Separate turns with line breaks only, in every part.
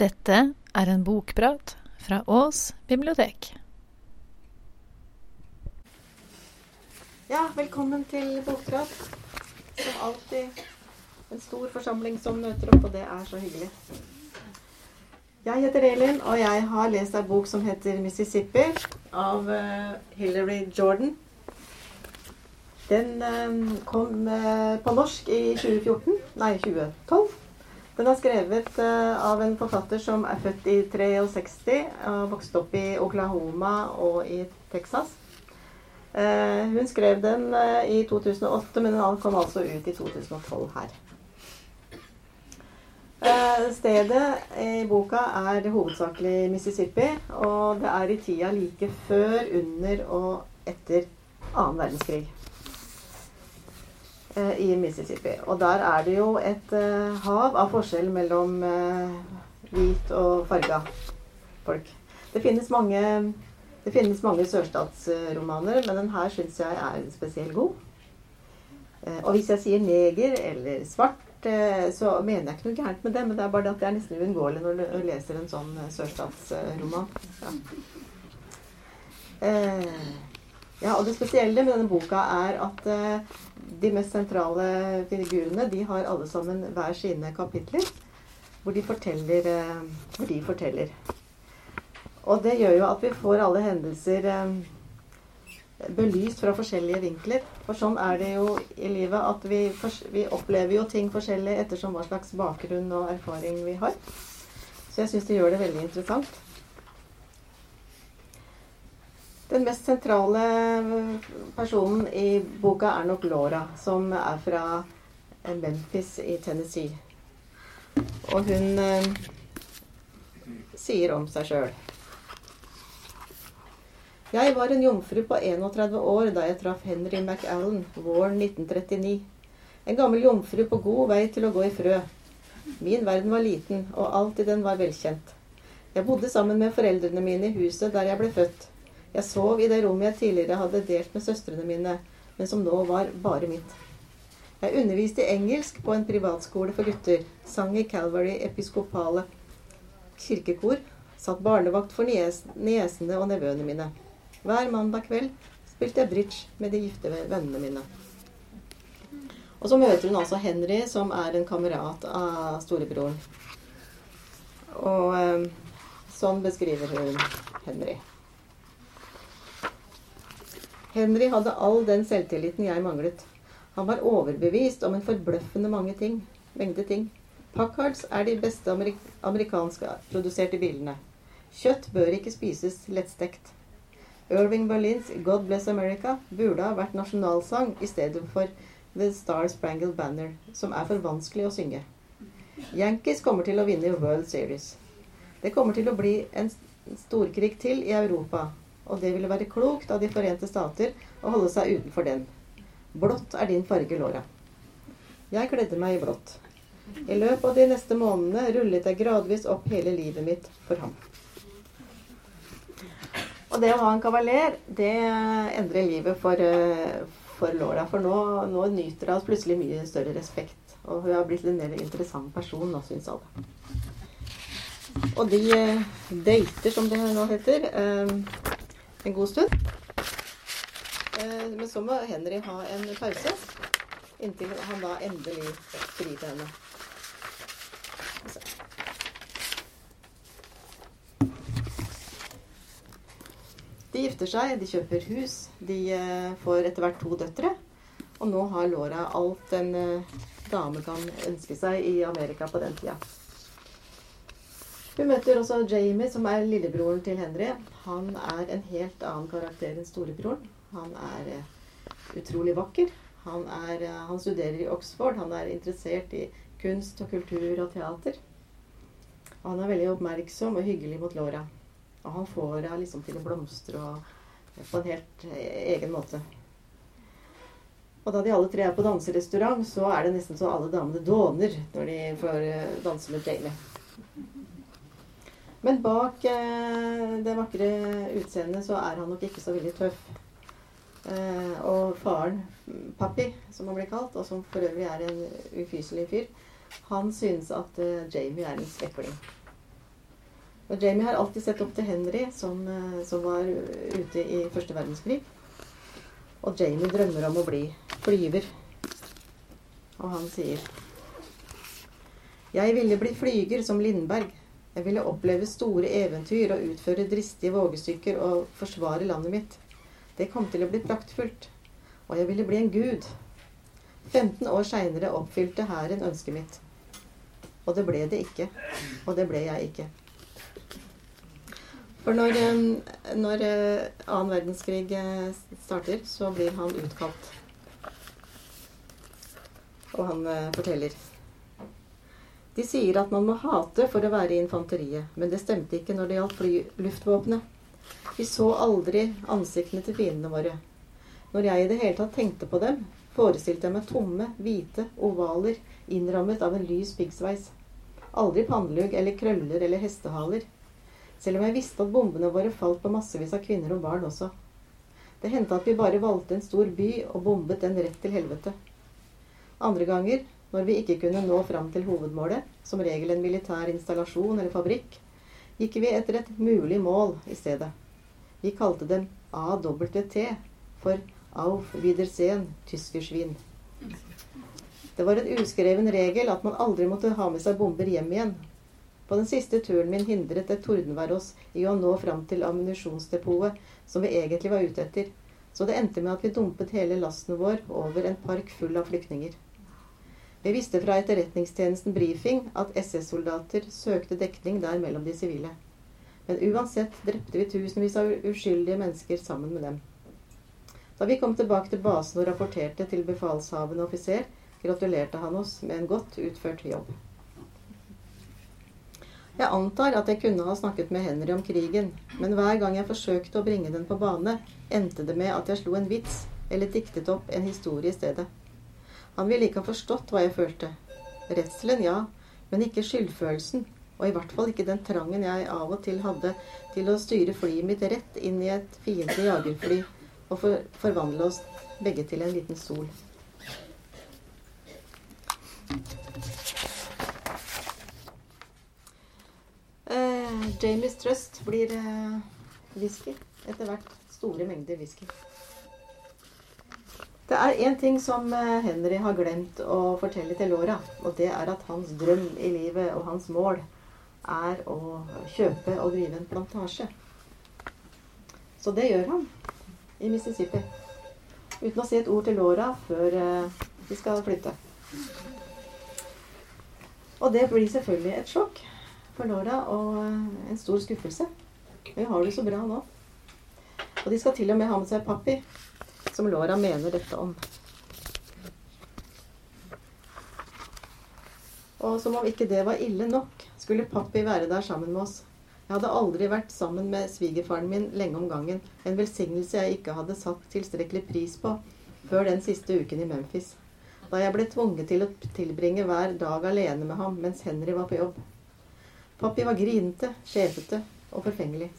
Dette er en bokprat fra Ås bibliotek.
Ja, velkommen til Bokprat. Som alltid en stor forsamling som møter opp, og det er så hyggelig. Jeg heter Elin, og jeg har lest ei bok som heter 'Mississippi' av eh, Hillary Jordan. Den eh, kom eh, på norsk i 2014, nei 2012. Den er skrevet eh, av en forfatter som er født i 63 og vokste opp i Oklahoma og i Texas. Eh, hun skrev den eh, i 2008, men den kom altså ut i 2012 her. Stedet i boka er hovedsakelig Mississippi, og det er i tida like før, under og etter annen verdenskrig i Mississippi. Og der er det jo et eh, hav av forskjell mellom eh, hvit og farga folk. Det finnes mange det finnes mange sørstatsromaner, men den her syns jeg er spesielt god. Eh, Og hvis jeg sier neger eller svart, eh, så mener jeg ikke noe gærent med det, men det er bare det at det er nesten uunngåelig når du leser en sånn eh, sørstatsroman. Ja. Eh, ja, og det spesielle med denne boka er at eh, de mest sentrale figurene de har alle sammen hver sine kapitler hvor de forteller, eh, hvor de forteller. Og det gjør jo at vi får alle hendelser eh, belyst fra forskjellige vinkler. For sånn er det jo i livet at vi, vi opplever jo ting forskjellig ettersom hva slags bakgrunn og erfaring vi har. Så jeg syns det gjør det veldig interessant. Den mest sentrale personen i boka er nok Laura, som er fra eh, Memphis i Tennessee. Og hun eh, sier om seg sjøl jeg var en jomfru på 31 år da jeg traff Henry McAllen våren 1939. En gammel jomfru på god vei til å gå i frø. Min verden var liten, og alt i den var velkjent. Jeg bodde sammen med foreldrene mine i huset der jeg ble født. Jeg sov i det rommet jeg tidligere hadde delt med søstrene mine, men som nå var bare mitt. Jeg underviste i engelsk på en privatskole for gutter, sang i Calvary Episkopale kirkekor, satt barnevakt for nies niesene og nevøene mine. Hver mandag kveld spilte jeg bridge med de gifte vennene mine. Og så møter hun altså Henry, som er en kamerat av storebroren. Og eh, sånn beskriver hun Henry. Henry hadde all den selvtilliten jeg manglet. Han var overbevist om en forbløffende mange ting, mengde ting. Packards er de beste amerik amerikanske produserte bilene. Kjøtt bør ikke spises lettstekt. Irving Berlins 'God Bless America' burde ha vært nasjonalsang i stedet for 'The Star Sprangled Banner', som er for vanskelig å synge. Yankees kommer til å vinne World Series. Det kommer til å bli en storkrig til i Europa, og det ville være klokt av De forente stater å holde seg utenfor den. Blått er din farge, Laura. Jeg kledde meg i blått. I løpet av de neste månedene rullet jeg gradvis opp hele livet mitt for ham. Og det å ha en kavaler, det endrer livet for, eh, for Laura. For nå, nå nyter hun plutselig mye større respekt. Og hun har blitt en mer interessant person nå, syns alle. Og de eh, dater, som det nå heter, eh, en god stund. Eh, men så må Henry ha en pause. Inntil han da endelig frir til henne. De gifter seg, de kjøper hus, de eh, får etter hvert to døtre. Og nå har Laura alt en eh, dame kan ønske seg i Amerika på den tida. Hun møter også Jamie, som er lillebroren til Henry. Han er en helt annen karakter enn storebroren. Han er eh, utrolig vakker. Han, er, eh, han studerer i Oxford. Han er interessert i kunst og kultur og teater. Og han er veldig oppmerksom og hyggelig mot Laura. Og han får henne liksom til å blomstre og, på en helt eh, egen måte. Og da de alle tre er på danserestaurant, så er det nesten så alle damene dåner når de får eh, danse med Jamie. Men bak eh, det vakre utseendet så er han nok ikke så veldig tøff. Eh, og faren, Pappi, som han blir kalt, og som for øvrig er en ufyselig fyr, han synes at eh, Jamie er en svekling. Og Jamie har alltid sett opp til Henry, som, eh, som var ute i første verdenskrig. Og Jamie drømmer om å bli flyver. Og han sier Jeg ville bli flyger som Lindberg. Jeg ville oppleve store eventyr og utføre dristige vågestykker og forsvare landet mitt. Det kom til å bli praktfullt. Og jeg ville bli en gud. 15 år seinere oppfylte hæren ønsket mitt. Og det ble det ikke. Og det ble jeg ikke. For når, eh, når eh, annen verdenskrig eh, starter, så blir han utkalt. Og han forteller De sier at man må hate for å være i infanteriet, men det stemte ikke når det gjaldt flyluftvåpenet. Vi så aldri ansiktene til fiendene våre. Når jeg i det hele tatt tenkte på dem, forestilte jeg meg tomme, hvite ovaler innrammet av en lys piggsveis. Aldri pannelugg eller krøller eller hestehaler. Selv om jeg visste at bombene våre falt på massevis av kvinner og barn også. Det hendte at vi bare valgte en stor by og bombet den rett til helvete. Andre ganger, når vi ikke kunne nå fram til hovedmålet, som regel en militær installasjon eller fabrikk, gikk vi etter et mulig mål i stedet. Vi kalte dem AWT for Auf Wiedersehen, Tyskersvin. Det var en uskreven regel at man aldri måtte ha med seg bomber hjem igjen, på den siste turen min hindret et tordenvær oss i å nå fram til ammunisjonsdepotet som vi egentlig var ute etter, så det endte med at vi dumpet hele lasten vår over en park full av flyktninger. Vi visste fra etterretningstjenesten Brifing at SS-soldater søkte dekning der mellom de sivile. Men uansett drepte vi tusenvis av uskyldige mennesker sammen med dem. Da vi kom tilbake til basen og rapporterte til befalshavende offiser, gratulerte han oss med en godt utført jobb. Jeg antar at jeg kunne ha snakket med Henry om krigen, men hver gang jeg forsøkte å bringe den på bane, endte det med at jeg slo en vits eller diktet opp en historie i stedet. Han ville ikke ha forstått hva jeg følte. Redselen, ja, men ikke skyldfølelsen. Og i hvert fall ikke den trangen jeg av og til hadde til å styre flyet mitt rett inn i et fiendtlig jagerfly og for forvandle oss begge til en liten sol. Eh, Jamies Trust blir eh, whisky. Etter hvert store mengder whisky. Det er én ting som eh, Henry har glemt å fortelle til Laura, og det er at hans drøm i livet og hans mål er å kjøpe og drive en plantasje. Så det gjør han i Mississippi. Uten å si et ord til Laura før eh, de skal flytte. Og det blir selvfølgelig et sjokk for Laura og eh, en stor skuffelse. Hun har det så bra nå. Og de skal til og med ha med seg Pappi, som Laura mener dette om. Og som om ikke det var ille nok, skulle Pappi være der sammen med oss. Jeg hadde aldri vært sammen med svigerfaren min lenge om gangen, en velsignelse jeg ikke hadde satt tilstrekkelig pris på før den siste uken i Memphis, da jeg ble tvunget til å tilbringe hver dag alene med ham mens Henry var på jobb. Pappi var grinete, skjevete og forfengelig.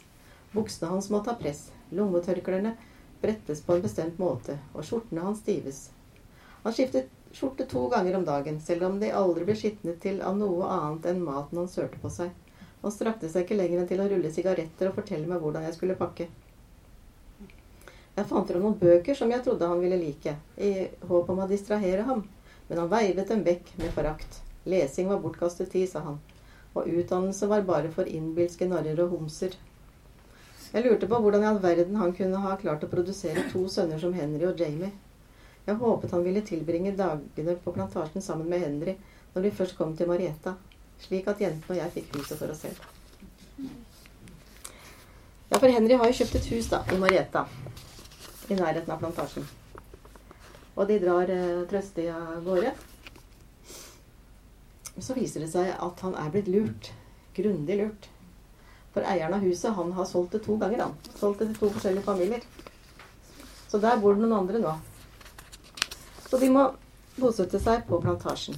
Buksene hans måtte ha press, lommetørklærne brettes på en bestemt måte, og skjortene hans stives. Han skiftet skjorte to ganger om dagen, selv om de aldri ble skitnet til av noe annet enn maten han sørte på seg. Han strakte seg ikke lenger enn til å rulle sigaretter og fortelle meg hvordan jeg skulle pakke. Jeg fant fram noen bøker som jeg trodde han ville like, i håp om å distrahere ham, men han veivet dem vekk med forakt. Lesing var bortkastet tid, sa han og utdannelse var bare for innbilske narrer og homser. Jeg lurte på hvordan i all verden han kunne ha klart å produsere to sønner som Henry og Jamie. Jeg håpet han ville tilbringe dagene på plantasjen sammen med Henry når de først kom til Marietta, slik at jentene og jeg fikk huset for oss selv. Ja, for Henry har jo kjøpt et hus da, i Marietta, i nærheten av plantasjen. Og de drar eh, trøstig av gårde. Så viser det seg at han er blitt lurt. Grundig lurt. For eieren av huset han har solgt det to ganger. han. Solgt det til to forskjellige familier. Så der bor det noen andre nå. Så de må bosette seg på plantasjen.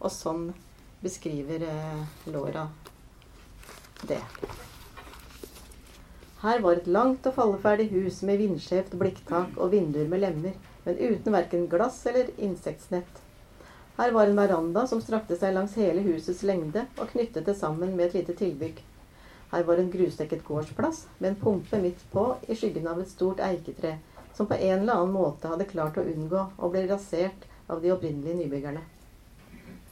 Og sånn beskriver eh, Laura det. Her var et langt og falleferdig hus med vindskjevt blikktak og vinduer med lemmer, men uten verken glass eller insektsnett. Her var en veranda som strakte seg langs hele husets lengde og knyttet det sammen med et lite tilbygg. Her var en grusdekket gårdsplass med en pumpe midt på i skyggen av et stort eiketre, som på en eller annen måte hadde klart å unngå å bli rasert av de opprinnelige nybyggerne.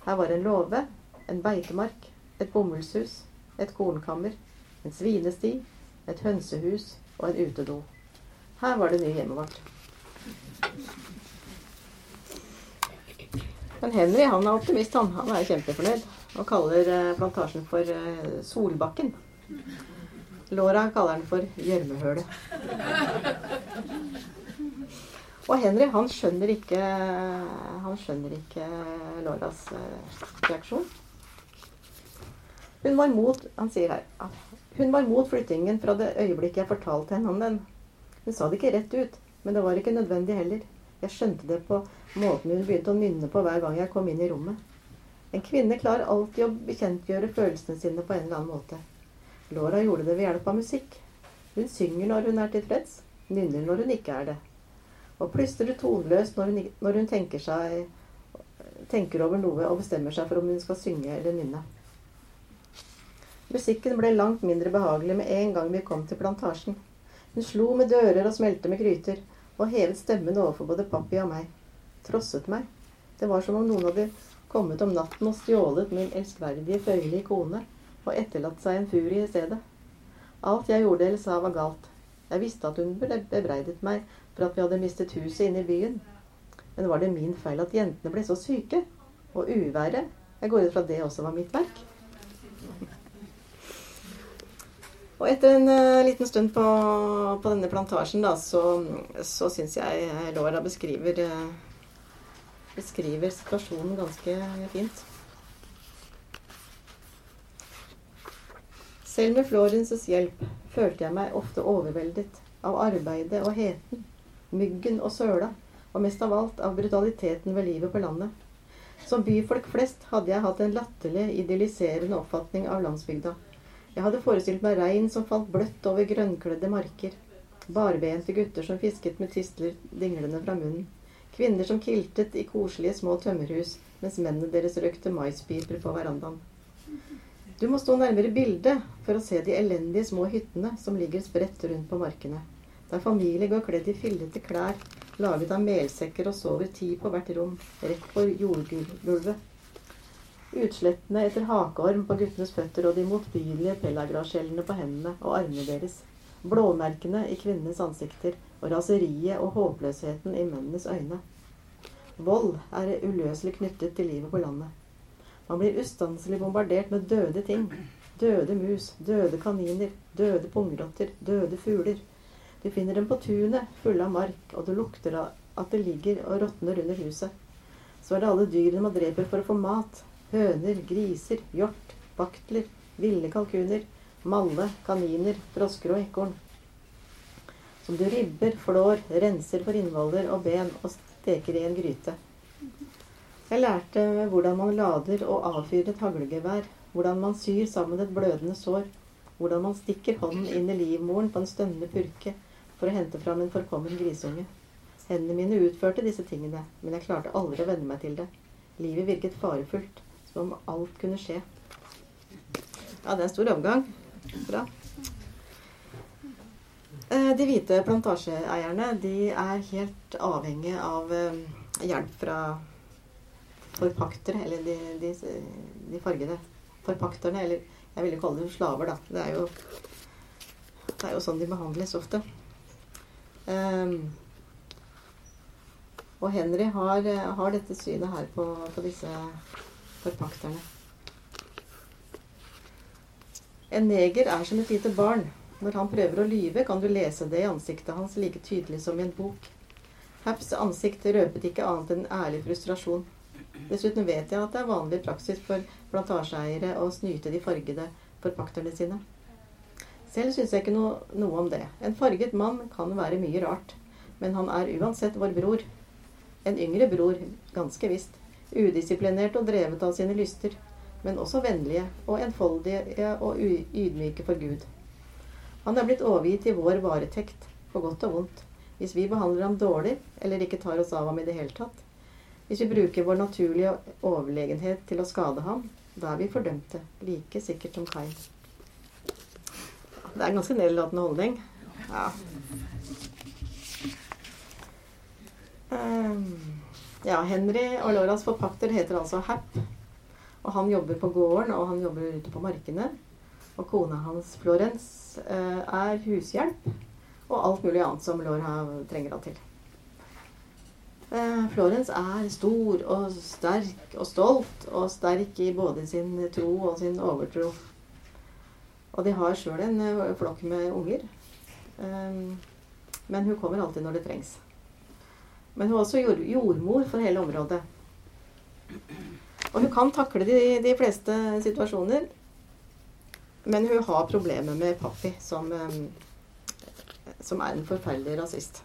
Her var en låve, en beitemark, et bomullshus, et kornkammer, en svinesti, et hønsehus og en utedo. Her var det nye hjemmet vårt. Men Henry han er optimist, han. Han er kjempefornøyd. Og kaller eh, plantasjen for eh, Solbakken. Laura kaller den for Gjørmehølet. Og Henry han skjønner ikke Han skjønner ikke Lauras eh, reaksjon. Hun var mot Han sier her hun var mot flyttingen fra det øyeblikket jeg fortalte henne om den. Hun sa det ikke rett ut, men det var ikke nødvendig heller. Jeg skjønte det på måten hun begynte å nynne på hver gang jeg kom inn i rommet. En kvinne klarer alltid å bekjentgjøre følelsene sine på en eller annen måte. Laura gjorde det ved hjelp av musikk. Hun synger når hun er tilfreds, nynner når hun ikke er det. Og plystrer toneløst når når hun tenker, seg, tenker over noe og bestemmer seg for om hun skal synge eller nynne. Musikken ble langt mindre behagelig med en gang vi kom til plantasjen. Hun slo med dører og smelte med gryter, og hevet stemmen overfor både Pappi og meg. Trosset meg. Det var som om noen hadde kommet om natten og stjålet min elskverdige, føyelige kone, og etterlatt seg en furie i stedet. Alt jeg gjorde eller sa, var galt. Jeg visste at hun bebreidet meg for at vi hadde mistet huset inne i byen. Men var det min feil at jentene ble så syke? Og uværet? Jeg går ut fra at det også var mitt verk. Og etter en uh, liten stund på, på, denne plantasjen, da, så, så syns jeg Laura beskriver, uh, beskriver situasjonen ganske fint. Selv med Florences hjelp følte jeg meg ofte overveldet av arbeidet og heten, myggen og søla, og mest av alt av brutaliteten ved livet på landet. Som byfolk flest hadde jeg hatt en latterlig idylliserende oppfatning av landsbygda. Jeg hadde forestilt meg regn som falt bløtt over grønnkledde marker. Barbente gutter som fisket med tistler dinglende fra munnen. Kvinner som kiltet i koselige små tømmerhus, mens mennene deres røkte maispiper på verandaen. Du må stå nærmere bildet for å se de elendige små hyttene som ligger spredt rundt på markene. Der familier går kledd i fillete klær, laget av melsekker og sover ti på hvert rom, rett på jordgulvet. Utslettene etter hakeorm på guttenes føtter og de motbydelige pelagraskjellene på hendene og armene deres. Blåmerkene i kvinnenes ansikter og raseriet og håpløsheten i mennenes øyne. Vold er uløselig knyttet til livet på landet. Man blir ustanselig bombardert med døde ting. Døde mus, døde kaniner, døde pungrotter, døde fugler. Du finner dem på tunet, fulle av mark, og det lukter av at det ligger og råtner under huset. Så er det alle dyrene man dreper for å få mat, høner, griser, hjort, baktler, ville kalkuner, malle, kaniner, frosker og ekorn. Som du ribber, flår, renser for innvoller og ben og steker i en gryte. Jeg lærte hvordan man lader og avfyrer et haglgevær, hvordan man syr sammen et blødende sår, hvordan man stikker hånden inn i livmoren på en stønnende purke for å hente fram en forkommen grisunge. Hendene mine utførte disse tingene, men jeg klarte aldri å venne meg til det. Livet virket farefullt som om alt kunne skje. Ja, det er en stor omgang. Bra. Eh, de hvite plantasjeeierne de er helt avhengige av eh, hjelp fra forpaktere, eller de, de, de fargede forpakterne, eller jeg ville kalle dem slaver, da. Det er jo, det er jo sånn de behandles ofte. Um, og Henry har, har, dette synet her på, på disse forpakterne. En neger er som et lite barn. Når han prøver å lyve, kan du lese det i ansiktet hans like tydelig som i en bok. Haps ansikt røpet ikke annet enn ærlig frustrasjon. Dessuten vet jeg at det er vanlig praksis for plantasjeeiere å snyte de fargede forpakterne sine. Selv syns jeg ikke noe, noe, om det. En farget mann kan være mye rart, men han er uansett vår bror. En yngre bror, ganske visst udisiplinert og drevet av sine lyster, men også vennlige og enfoldige og ydmyke for Gud. Han er blitt overgitt i vår varetekt, på godt og vondt, hvis vi behandler ham dårlig eller ikke tar oss av ham i det hele tatt. Hvis vi bruker vår naturlige overlegenhet til å skade ham, da er vi fordømte, like sikkert som Kain. Det er en ganske nedlatende holdning. Ja. Um, ja, Henry og Loras forpakter heter altså Happ. Og han jobber på gården, og han jobber ute på markene. Og kona hans, Florence, uh, er hushjelp og alt mulig annet som Lora trenger henne til. Uh, Florence er stor og sterk og stolt, og sterk i både sin tro og sin overtro. Og de har sjøl en uh, flokk med unger. Um, men hun kommer alltid når det trengs. Men hun er også jordmor for hele området. Og hun kan takle de, de, fleste situasjoner. Men hun har problemer med pappi, som, som er en forferdelig rasist.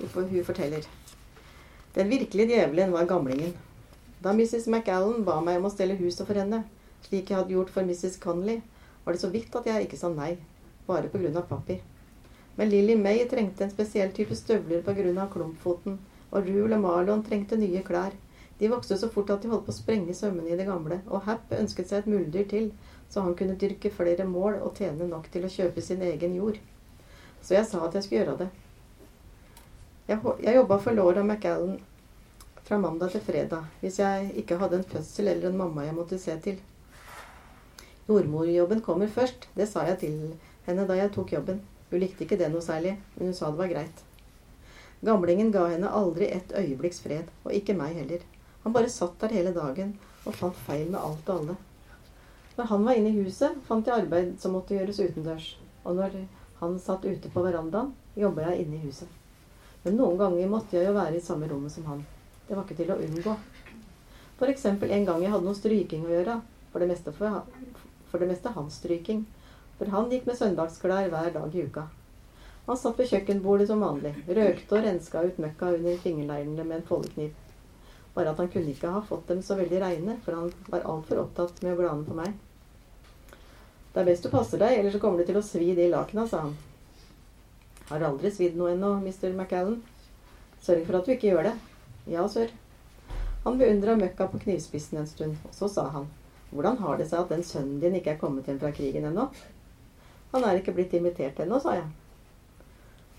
Hun forteller. Den virkelige djevelen var gamlingen. Da Mrs. McAllen ba meg om å stelle huset for henne, slik jeg hadde gjort for Mrs. Connolly, var det så vidt at jeg ikke sa nei, bare på grunn av pappi. Men Lilly May trengte en spesiell type støvler på grunn av klumpfoten, og Rule og Marlon trengte nye klær. De vokste så fort at de holdt på å sprenge sømmene i det gamle, og Happ ønsket seg et muldyr til, så han kunne dyrke flere mål og tjene nok til å kjøpe sin egen jord. Så jeg sa at jeg skulle gjøre det. Jeg, jeg jobba for Laura McAllen fra mandag til fredag, hvis jeg ikke hadde en fødsel eller en mamma jeg måtte se til. Jordmorjobben kommer først. Det sa jeg til henne da jeg tok jobben. Hun likte ikke det noe særlig, men hun sa det var greit. Gamlingen ga henne aldri et øyeblikks fred, og ikke meg heller. Han bare satt der hele dagen og fant feil med alt og alle. Når han var inne i huset, fant jeg arbeid som måtte gjøres utendørs. Og når han satt ute på verandaen, jobba jeg inne i huset. Men noen ganger måtte jeg jo være i samme rommet som han. Det var ikke til å unngå. Eksempel en gang jeg hadde noe stryking å gjøre. For det meste for, for det meste hans stryking. For han gikk med søndagsklær hver dag i uka. Han satt ved kjøkkenbordet som vanlig, røkte og renska ut møkka under fingerneglene med en foldekniv. Bare at han kunne ikke ha fått dem så veldig reine, for han var altfor opptatt med å glane på meg. Det er best du passer deg, ellers så kommer du til å svi de lakena, sa han. Har aldri svidd noe ennå, Mr. McAllen. Sørg for at du ikke gjør det. Ja, sør. Han beundra møkka på knivspissen en stund, og så sa han. Hvordan har det seg at den sønnen din ikke er kommet hjem fra krigen ennå? Han er ikke blitt invitert ennå, sa jeg.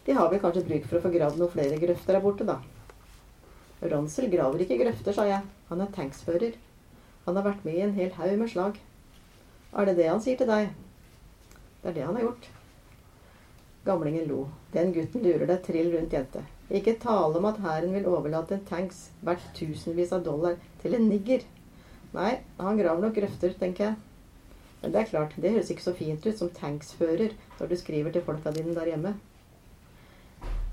De har vel kanskje bruk for å få gravd noen flere grøfter der borte, da. Ronsel graver ikke grøfter, sa jeg. Han er tanksfører. Han har vært med i en hel haug med slag. Er det det han sier til deg? Det er det han har gjort. Gamlingen lo. Den gutten lurer deg trill rundt, jente. Ikke tale om at hæren vil overlate en tanks verdt tusenvis av dollar til en nigger. Nei, han graver nok grøfter, tenker jeg. Men det er klart, det høres ikke så fint ut som tanksfører når du skriver til folka dine der hjemme.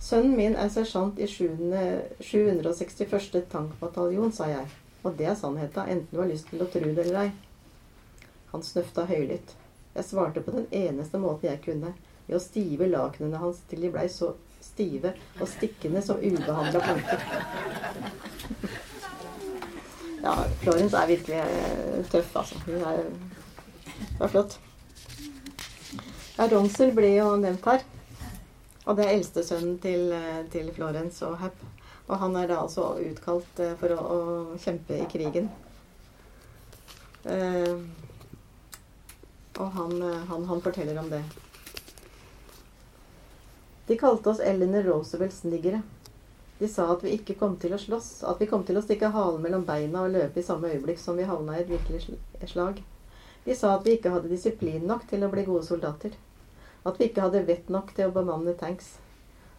Sønnen min er sersjant i 761. tankbataljon, sa jeg. Og det er sannheta, enten du har lyst til å tro det eller ei. Han snøfta høylytt. Jeg svarte på den eneste måten jeg kunne, ved å stive lakenene hans til de blei så stive og stikkende som ubehandla planker. Ja, Florence er virkelig eh, tøff, altså. Hun er, er flott. Ja, Ronsel ble jo nevnt her. Og det er eldstesønnen til, eh, til Florence og Happ. Og han er da altså utkalt eh, for å, å kjempe i krigen. Eh, og han, han, han, forteller om det. De kalte oss Eleanor Roosevelts niggere. De sa at vi ikke kom til å slåss, at vi kom til å stikke halen mellom beina og løpe i samme øyeblikk som vi havna i et virkelig slag. De sa at vi ikke hadde disiplin nok til å bli gode soldater. At vi ikke hadde vett nok til å bemanne tanks.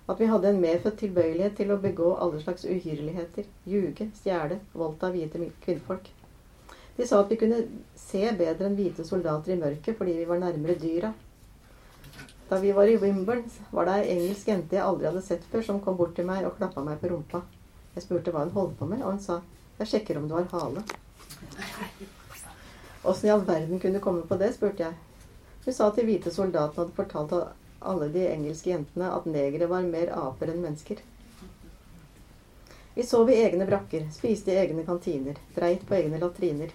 At vi hadde en medfødt tilbøyelighet til å begå alle slags uhyrligheter. Ljuge, stjele, voldta hvite kvinnfolk. De sa at vi kunne se bedre enn hvite soldater i mørket fordi vi var nærmere dyra. Da vi var i Wimbledon, var det ei engelsk jente jeg aldri hadde sett før, som kom bort til meg og klappa meg på rumpa. Jeg spurte hva hun holdt på med, og hun sa 'Jeg sjekker om du har hale'. Åssen i all verden kunne du komme på det, spurte jeg. Hun sa at de hvite soldatene hadde fortalt alle de engelske jentene at negere var mer aper enn mennesker. Vi sov i egne brakker, spiste i egne kantiner, dreit på egne latriner.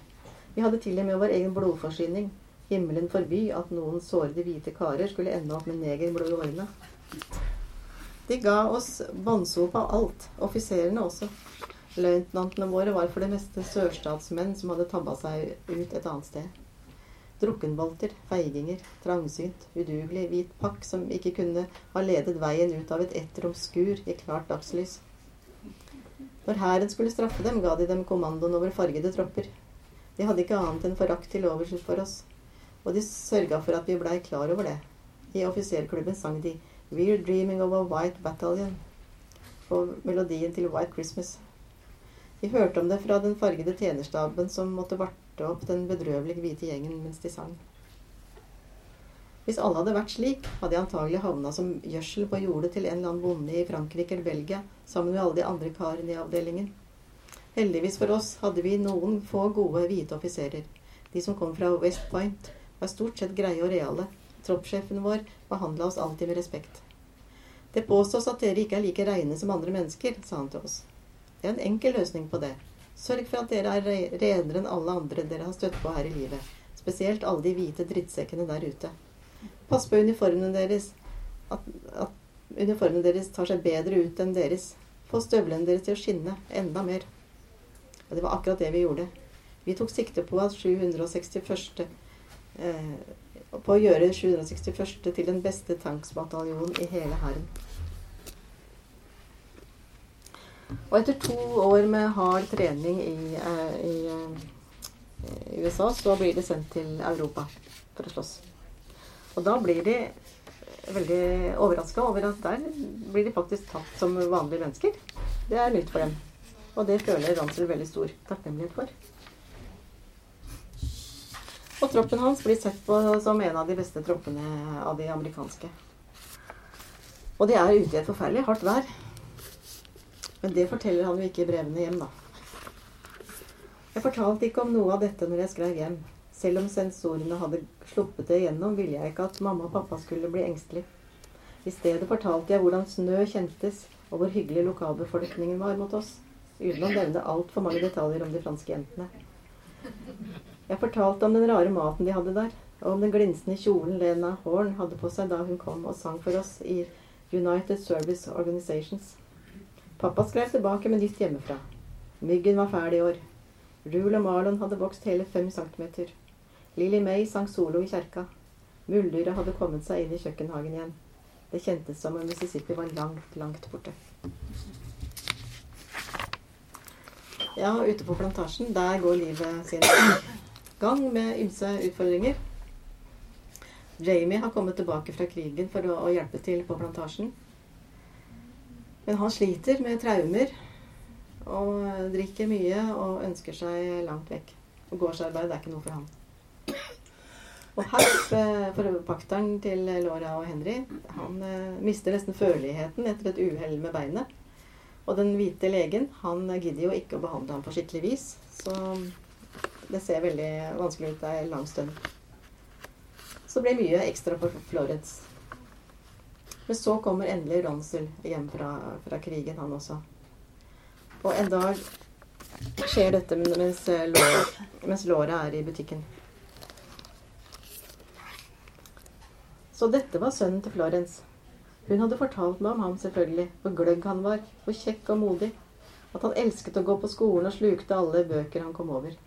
Vi hadde til og med vår egen blodforsyning. Himmelen forby at noen sårede hvite karer skulle ende opp med negerblod i årene. De ga oss båndsop av alt, offiserene også. Løytnantene våre var for det meste sørstatsmenn som hadde tabba seg ut et annet sted. Drukkenbolter, feiginger, trangsynt, udugelig, hvit pakk som ikke kunne ha ledet veien ut av et ettroms skur i klart dagslys. Når hæren skulle straffe dem, ga de dem kommandoen over fargede tropper. De hadde ikke annet enn forakt til overs for oss, og de sørga for at vi blei klar over det. I offiserklubben sang de We're dreaming of a white battalion på melodien til White Christmas. Vi hørte om det fra den fargede tjenerstaben som måtte varte opp den bedrøvelig hvite gjengen mens de sang. Hvis alle hadde vært slik, hadde jeg antagelig havna som gjødsel på jordet til en eller annen bonde i Frankrike eller Belgia, sammen med alle de andre karene i avdelingen. Heldigvis for oss hadde vi noen få gode hvite offiserer. De som kom fra West Point, var stort sett greie og reale. Troppssjefen vår behandla oss alltid med respekt. Det påstås at dere ikke er like reine som andre mennesker, sa han til oss. Det er en enkel løsning på det. Sørg for at dere er renere enn alle andre dere har støtt på her i livet. Spesielt alle de hvite drittsekkene der ute. Pass på uniformene deres. At, at uniformene deres tar seg bedre ut enn deres. Få støvlene deres til å skinne enda mer. Og det var akkurat det vi gjorde. Vi tok sikte på at 761. Eh, på å gjøre 761. til den beste tanksbataljonen i hele hæren. Og etter to år med hard trening i, eh, i, eh, i USA, så blir de sendt til Europa for å slåss. Og da blir de veldig overraska over at der blir de faktisk tatt som vanlige mennesker. Det er nytt for dem. Og det føler Ransel veldig stor takknemlighet for. Og troppen hans blir sett på som en av de beste troppene av de amerikanske. Og de er ute i et forferdelig hardt vær. Men det forteller han jo ikke i brevene hjem, da. Jeg fortalte ikke om noe av dette når jeg skrev hjem. Selv om sensorene hadde sluppet det igjennom, ville jeg ikke at mamma og pappa skulle bli engstelig. I stedet fortalte jeg hvordan snø kjentes, og hvor hyggelig lokalbefolkningen var mot oss, uten å nevne altfor mange detaljer om de franske jentene. Jeg fortalte om den rare maten de hadde der, og om den glinsende kjolen Lena Horn hadde på seg da hun kom og sang for oss i United Service Organizations. Pappa skrev tilbake med nytt hjemmefra. Myggen var fæl i år. Rule og Marlon hadde vokst hele fem centimeter. Lily May sang solo i kjerka. Muldyret hadde kommet seg inn i kjøkkenhagen igjen. Det kjentes som om Mississippi var langt, langt borte. Ja, ute på plantasjen, der går livet sin gang med ymse utfordringer. Jamie har kommet tilbake fra krigen for å, hjelpe til på plantasjen. Men han sliter med traumer og drikker mye og ønsker seg langt vekk. Og gårdsarbeid er ikke noe for han. Og Herp, forpakteren til Laura og Henry, han eh, mister nesten føleligheten etter et uhell med beinet. Og den hvite legen, han gidder jo ikke å behandle ham på skikkelig vis. Så det ser veldig vanskelig ut ei lang stund. Så det blir mye ekstra for Florence. Men så kommer endelig Ronsel hjem fra, fra, krigen, han også. Og en dag skjer dette mens Laura, mens Laura er i butikken. Så dette var sønnen til Florence. Hun hadde fortalt meg om ham, selvfølgelig. Hvor gløgg han var. Hvor kjekk og modig. At han elsket å gå på skolen og slukte alle bøker han kom over.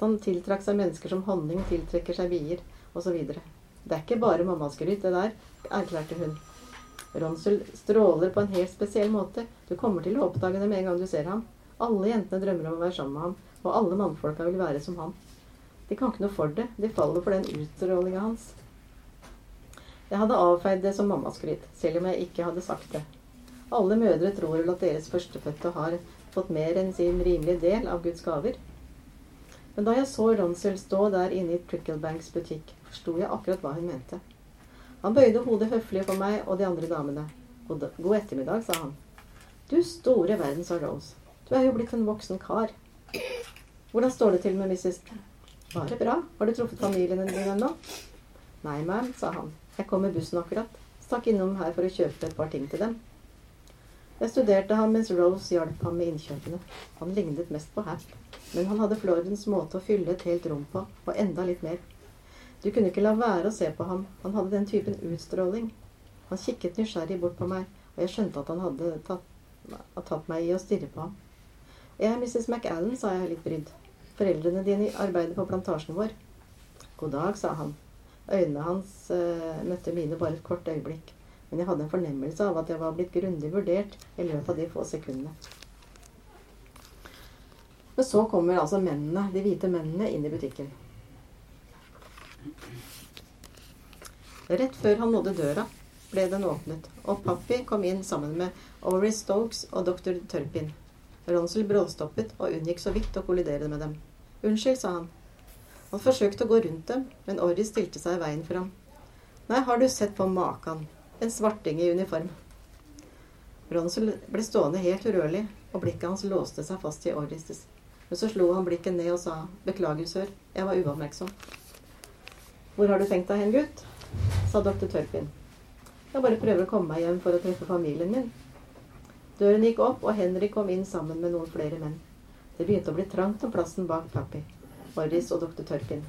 Han tiltrakk seg mennesker som honning tiltrekker seg bier, osv. Det er ikke bare mammaskryt, det der, erklærte hun. Ronsul stråler på en helt spesiell måte. Du kommer til å oppdage det med en gang du ser ham. Alle jentene drømmer om å være sammen med ham, og alle mannfolka vil være som ham. De kan ikke noe for det. De faller for den utstrålinga hans. Jeg hadde avfeid det som mammaskryt, selv om jeg ikke hadde sagt det. Alle mødre tror vel at deres førstefødte har fått mer enn sin rimelige del av Guds gaver. Men da jeg så Ronsel stå der inne i Tricklebanks butikk, forsto jeg akkurat hva hun mente. Han bøyde hodet høflig for meg og de andre damene. God, god ettermiddag, sa han. Du store verden, sa Rose. Du er jo blitt en voksen kar. Hvordan står det til med Mrs. Bare bra. Har du truffet familien din ennå? Nei, ma'am, sa han. Jeg kom med bussen akkurat. Stakk innom her for å kjøpe et par ting til dem. Jeg studerte ham mens Rose hjalp ham med innkjøpene. Han lignet mest på Hap, men han hadde Florens måte å fylle et helt rom på, og enda litt mer. Du kunne ikke la være å se på ham. Han hadde den typen utstråling. Han kikket nysgjerrig bort på meg, og jeg skjønte at han hadde tatt, tatt meg i å stirre på ham. Jeg er Mrs. McAllen, sa jeg litt brydd. Foreldrene dine arbeider på plantasjen vår. God dag, sa han. Øynene hans eh, møtte mine bare et kort øyeblikk. Men jeg hadde en fornemmelse av at jeg var blitt grundig vurdert i løpet av de få sekundene. Men så kommer altså mennene, de hvite mennene inn i butikken. Rett før han nådde døra, ble den åpnet, og Pappi kom inn sammen med Ori Stokes og dr. Turpin. Ronsel bråstoppet og unngikk så vidt å kollidere med dem. Unnskyld, sa han. Han forsøkte å gå rundt dem, men Ori stilte seg i veien for ham. Nei, har du sett på makan? En svarting i uniform. Ronsel ble stående helt urørlig, og blikket hans låste seg fast i Orris. Men så slo han blikket ned og sa, beklager, sør, jeg var uoppmerksom. Hvor har du tenkt deg hen, gutt? sa dr. Tørpin. Jeg bare prøver å komme meg hjem for å treffe familien min. Døren gikk opp, og Henrik kom inn sammen med noen flere menn. Det begynte å bli trangt om plassen bak Pappi, Morris og dr. Tørpin.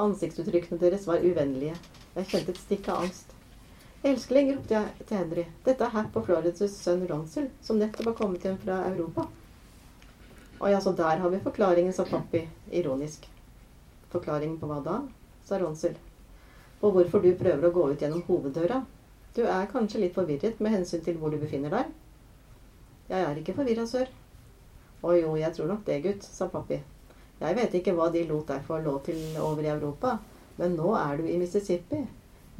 Ansiktsuttrykkene deres var uvennlige. Jeg kjente et stikk av angst. Elskling, ropte jeg til Henry. Dette er Happ og Florences sønn Ronsel, som nettopp har kommet hjem fra Europa. Å ja, så der har vi forklaringen, sa pappi ironisk. Forklaringen på hva da? sa Ronsel. På hvorfor du prøver å gå ut gjennom hoveddøra. Du er kanskje litt forvirret med hensyn til hvor du befinner deg? Jeg er ikke forvirra, sør. Å jo, jeg tror nok det, gutt, sa pappi. Jeg vet ikke hva de lot deg få lov til over i Europa, men nå er du i Mississippi.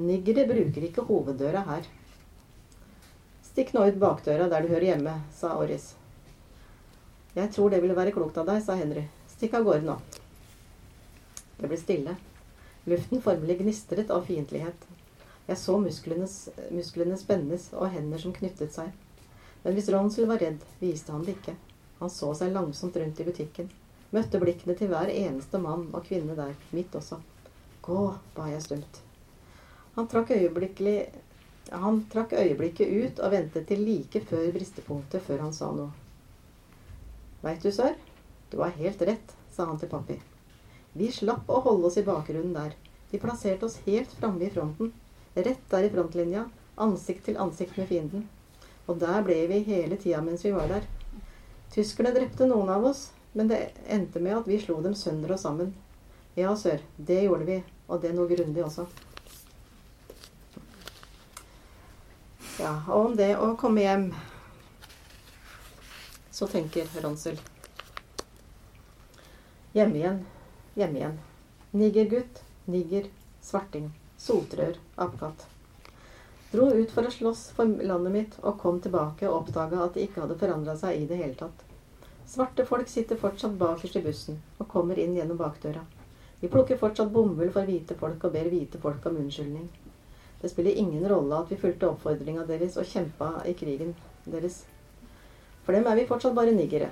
Niggere bruker ikke hoveddøra her. Stikk nå ut bakdøra der du hører hjemme, sa Orris. Jeg tror det ville være klokt av deg, sa Henry. Stikk av gårde nå. Det ble stille. Luften formelig gnistret av fiendtlighet. Jeg så musklene, spennes og hender som knyttet seg. Men hvis Ronsel var redd, viste han det ikke. Han så seg langsomt rundt i butikken. Møtte blikkene til hver eneste mann og kvinne der, mitt også. Gå, ba jeg stumt. Han trakk, han trakk øyeblikket ut og ventet til like før bristepunktet før han sa noe. Veit du, sør, du har helt rett, sa han til pappi. Vi slapp å holde oss i bakgrunnen der. De plasserte oss helt framme i fronten. Rett der i frontlinja. Ansikt til ansikt med fienden. Og der ble vi hele tida mens vi var der. Tyskerne drepte noen av oss, men det endte med at vi slo dem sønder og sammen. Ja, sør, det gjorde vi. Og det noe grundig også. Ja, og om det å komme hjem Så tenker Ronsel. Hjemme igjen hjemme igjen. Nigergutt, niger, svarting, sotrør, apekatt. Dro ut for å slåss for landet mitt og kom tilbake og oppdaga at det ikke hadde forandra seg i det hele tatt. Svarte folk sitter fortsatt bakerst i bussen og kommer inn gjennom bakdøra. De plukker fortsatt bomull for hvite folk og ber hvite folk om unnskyldning. Det spiller ingen rolle at vi fulgte oppfordringa deres og kjempa i krigen deres. For dem er vi fortsatt bare niggere.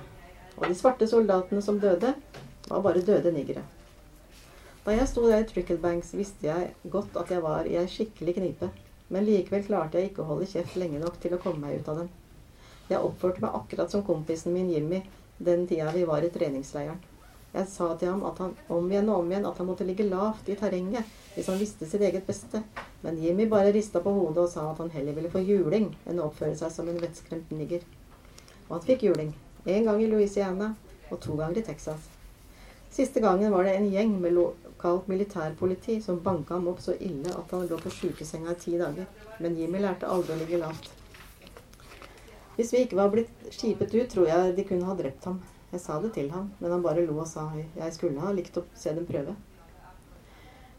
Og de svarte soldatene som døde, var bare døde niggere. Da jeg sto der i Tricklebanks, visste jeg godt at jeg var i ei skikkelig knipe, men likevel klarte jeg ikke å holde kjeft lenge nok til å komme meg ut av den. Jeg oppførte meg akkurat som kompisen min Jimmy den tida vi var i treningsleiren. Jeg sa til ham at han om igjen og om igjen at han måtte ligge lavt i terrenget hvis han visste sitt eget beste, men Jimmy bare rista på hodet og sa at han heller ville få juling enn å oppføre seg som en vettskremt nigger. Og han fikk juling. Én gang i Louisiana og to ganger i Texas. Siste gangen var det en gjeng med lokalt militærpoliti som banka ham opp så ille at han lå på sjukesenga i ti dager. Men Jimmy lærte aldri å ligge lavt. Hvis vi ikke var blitt skipet ut, tror jeg de kunne ha drept ham. Jeg sa det til ham, men han bare lo og sa jeg skulle ha likt å se dem prøve.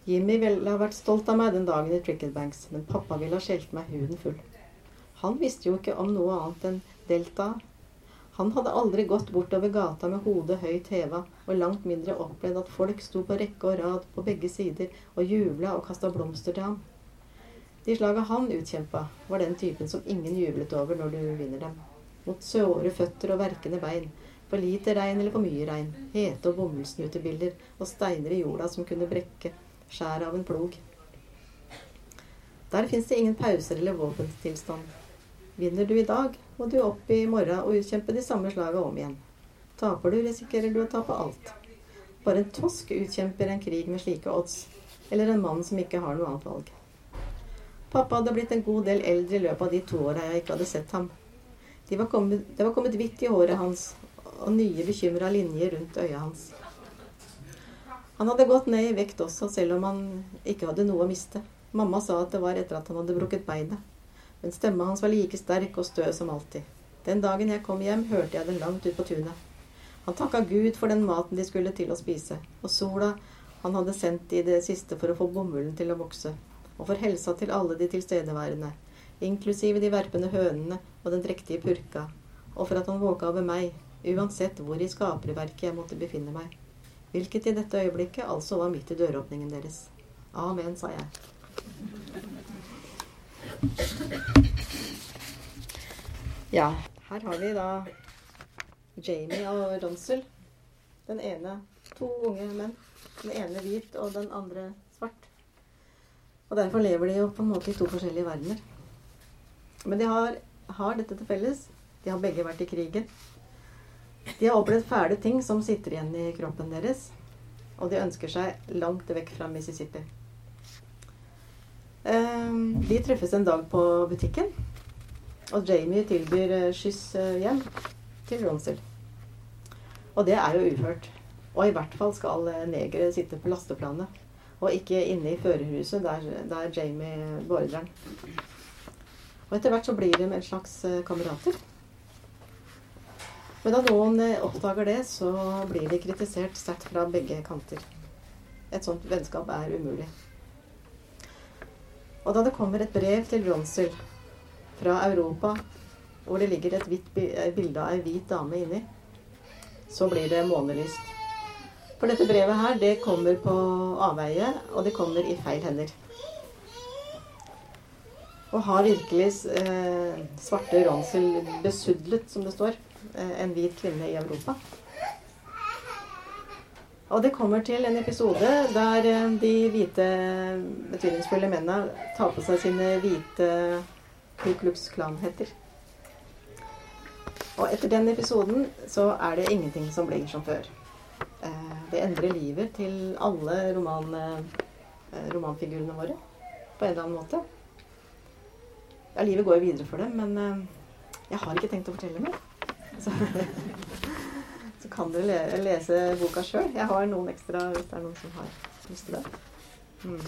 Jimmy ville ha vært stolt av meg den dagen i Tricklebanks, men pappa ville ha skjelt meg huden full. Han visste jo ikke om noe annet enn Delta han hadde aldri gått bortover gata med hodet høyt heva, og langt mindre opplevd at folk sto på rekke og rad på begge sider og jubla og kasta blomster til ham. De slaga han utkjempa, var den typen som ingen jublet over når du vinner dem. Mot såre føtter og verkende bein, for lite regn eller for mye regn, hete og bomullsnutebilder og steiner i jorda som kunne brekke skjæret av en plog. Der fins det ingen pauser eller våpentilstand. Vinner du i dag, må du opp i morgen og utkjempe de samme slaga om igjen. Taper du, risikerer du å tape alt. Bare en tosk utkjemper en krig med slike odds. Eller en mann som ikke har noe annet valg. Pappa hadde blitt en god del eldre i løpet av de to åra jeg ikke hadde sett ham. De var kommet, det var kommet hvitt i håret hans og nye bekymra linjer rundt øya hans. Han hadde gått ned i vekt også, selv om han ikke hadde noe å miste. Mamma sa at det var etter at han hadde brukket beinet. Men stemma hans var like sterk og stø som alltid. Den dagen jeg kom hjem, hørte jeg den langt ut på tunet. Han takka Gud for den maten de skulle til å spise, og sola han hadde sendt i det siste for å få bomullen til å vokse, og for helsa til alle de tilstedeværende, inklusive de verpende hønene og den drektige purka, og for at han våka over meg, uansett hvor i skaperverket jeg måtte befinne meg, hvilket i dette øyeblikket altså var midt i døråpningen deres. Amen, sa jeg. Ja, her har vi da Jamie og Ronsel. Den ene To unge menn. Den ene hvit og den andre svart. Og derfor lever de jo på en måte i to forskjellige verdener. Men de har, har dette til felles. De har begge vært i krigen. De har opplevd fæle ting som sitter igjen i kroppen deres. Og de ønsker seg langt vekk fra Mississippi. Ehm, de treffes en dag på butikken, og Jamie tilbyr eh, skyss eh, hjem til Ronsel. Og det er jo uhørt. Og i hvert fall skal eh, negere sitte på lasteplanet, og ikke inne i førerhuset der, der Jamie beordrer den. Og etter hvert så blir de en slags kamerater. Men da noen oppdager det, så blir de kritisert sterkt fra begge kanter. Et sånt vennskap er umulig. Og da det kommer et brev til Ronsel fra Europa, hvor det ligger et hvitt bilde av ei hvit dame inni, så blir det månelyst. For dette brevet her, det kommer på avveie, og det kommer i feil hender. Og har virkelig eh, svarte Ronsel besudlet, som det står, eh, en hvit kvinne i Europa? Og det kommer til en episode der eh, de hvite, betydningsfulle mennene tar på seg sine hvite Ku Klux Klan-hetter. Og etter den episoden så er det ingenting som blir som før. Eh, det endrer livet til alle roman, eh, romanfigurene våre på en eller annen måte. Ja, livet går jo videre for dem, men jeg har ikke tenkt å fortelle mer. Så Så kan dere lese boka sjøl. Jeg har noen ekstra hvis det er noen som har lyst til det. Mm.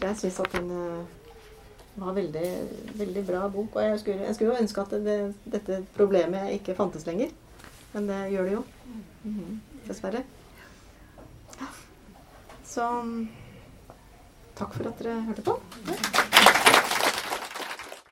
Jeg syns at den uh, var veldig, veldig bra bok. Og jeg skulle, jeg skulle jo ønske at det, dette problemet ikke fantes lenger. Men det gjør det jo. Mm. Dessverre. Så takk for at dere hørte på.